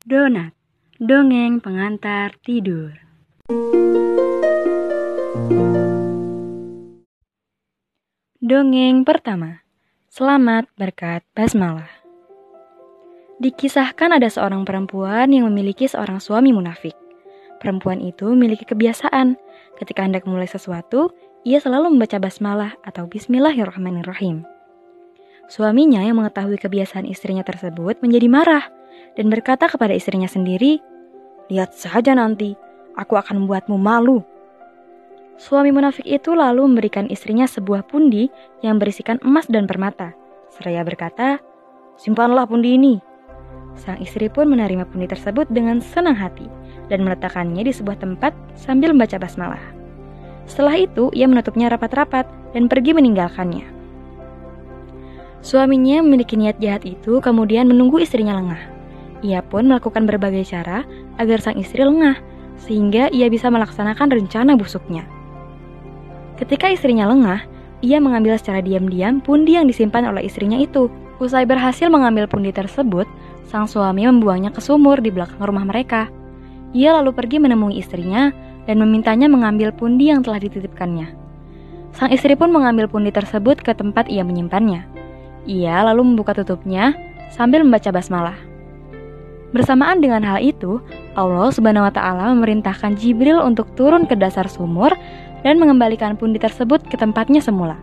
Donat, dongeng pengantar tidur. Dongeng pertama, Selamat berkat basmalah. Dikisahkan ada seorang perempuan yang memiliki seorang suami munafik. Perempuan itu memiliki kebiasaan, ketika hendak memulai sesuatu, ia selalu membaca basmalah atau bismillahirrahmanirrahim. Suaminya yang mengetahui kebiasaan istrinya tersebut menjadi marah dan berkata kepada istrinya sendiri, Lihat saja nanti, aku akan membuatmu malu. Suami munafik itu lalu memberikan istrinya sebuah pundi yang berisikan emas dan permata. Seraya berkata, simpanlah pundi ini. Sang istri pun menerima pundi tersebut dengan senang hati dan meletakkannya di sebuah tempat sambil membaca basmalah. Setelah itu, ia menutupnya rapat-rapat dan pergi meninggalkannya. Suaminya memiliki niat jahat itu kemudian menunggu istrinya lengah. Ia pun melakukan berbagai cara agar sang istri lengah, sehingga ia bisa melaksanakan rencana busuknya. Ketika istrinya lengah, ia mengambil secara diam-diam pundi yang disimpan oleh istrinya itu. Usai berhasil mengambil pundi tersebut, sang suami membuangnya ke sumur di belakang rumah mereka. Ia lalu pergi menemui istrinya dan memintanya mengambil pundi yang telah dititipkannya. Sang istri pun mengambil pundi tersebut ke tempat ia menyimpannya. Ia lalu membuka tutupnya sambil membaca basmalah. Bersamaan dengan hal itu, Allah Subhanahu wa taala memerintahkan Jibril untuk turun ke dasar sumur dan mengembalikan pundi tersebut ke tempatnya semula.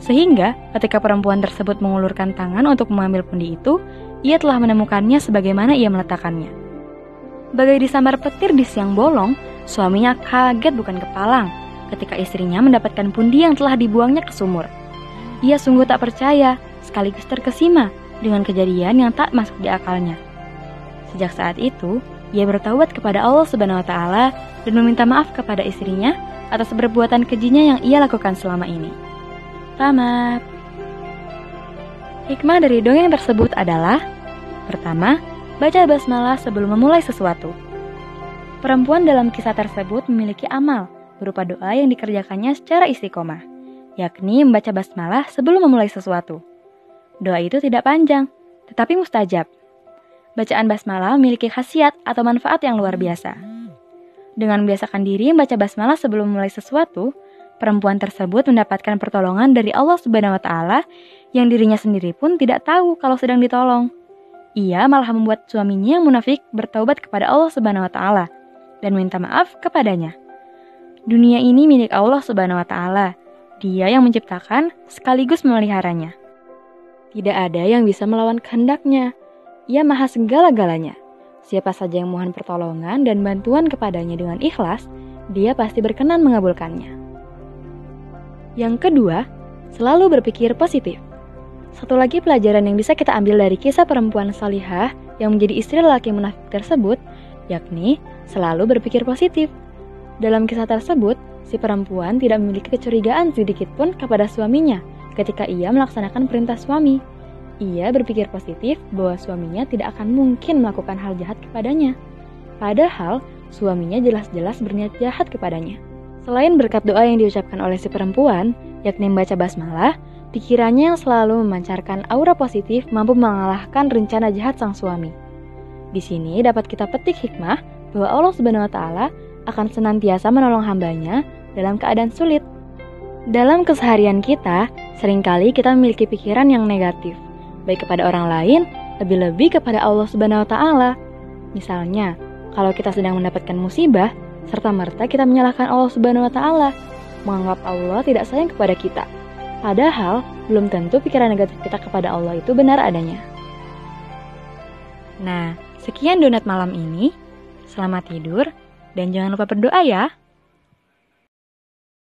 Sehingga ketika perempuan tersebut mengulurkan tangan untuk mengambil pundi itu, ia telah menemukannya sebagaimana ia meletakkannya. Bagai disambar petir di siang bolong, suaminya kaget bukan kepalang ketika istrinya mendapatkan pundi yang telah dibuangnya ke sumur. Ia sungguh tak percaya, sekaligus terkesima dengan kejadian yang tak masuk di akalnya. Sejak saat itu, ia bertaubat kepada Allah Subhanahu wa taala dan meminta maaf kepada istrinya atas perbuatan kejinya yang ia lakukan selama ini. Tamat. Hikmah dari dongeng tersebut adalah Pertama, baca basmalah sebelum memulai sesuatu. Perempuan dalam kisah tersebut memiliki amal berupa doa yang dikerjakannya secara istiqomah, yakni membaca basmalah sebelum memulai sesuatu. Doa itu tidak panjang, tetapi mustajab. Bacaan basmalah memiliki khasiat atau manfaat yang luar biasa. Dengan membiasakan diri membaca basmalah sebelum memulai sesuatu, perempuan tersebut mendapatkan pertolongan dari Allah Subhanahu wa taala yang dirinya sendiri pun tidak tahu kalau sedang ditolong. Ia malah membuat suaminya yang munafik bertaubat kepada Allah Subhanahu wa taala dan minta maaf kepadanya. Dunia ini milik Allah Subhanahu wa taala. Dia yang menciptakan sekaligus memeliharanya. Tidak ada yang bisa melawan kehendaknya. Ia maha segala-galanya. Siapa saja yang mohon pertolongan dan bantuan kepadanya dengan ikhlas, dia pasti berkenan mengabulkannya. Yang kedua, selalu berpikir positif. Satu lagi pelajaran yang bisa kita ambil dari kisah perempuan salihah yang menjadi istri lelaki munafik tersebut, yakni selalu berpikir positif. Dalam kisah tersebut, si perempuan tidak memiliki kecurigaan sedikit pun kepada suaminya ketika ia melaksanakan perintah suami ia berpikir positif bahwa suaminya tidak akan mungkin melakukan hal jahat kepadanya. Padahal, suaminya jelas-jelas berniat jahat kepadanya. Selain berkat doa yang diucapkan oleh si perempuan, yakni membaca basmalah, pikirannya yang selalu memancarkan aura positif mampu mengalahkan rencana jahat sang suami. Di sini dapat kita petik hikmah bahwa Allah Subhanahu wa taala akan senantiasa menolong hambanya dalam keadaan sulit. Dalam keseharian kita, sering kali kita memiliki pikiran yang negatif baik kepada orang lain, lebih-lebih kepada Allah Subhanahu wa taala. Misalnya, kalau kita sedang mendapatkan musibah, serta merta kita menyalahkan Allah Subhanahu wa taala, menganggap Allah tidak sayang kepada kita. Padahal, belum tentu pikiran negatif kita kepada Allah itu benar adanya. Nah, sekian donat malam ini. Selamat tidur dan jangan lupa berdoa ya.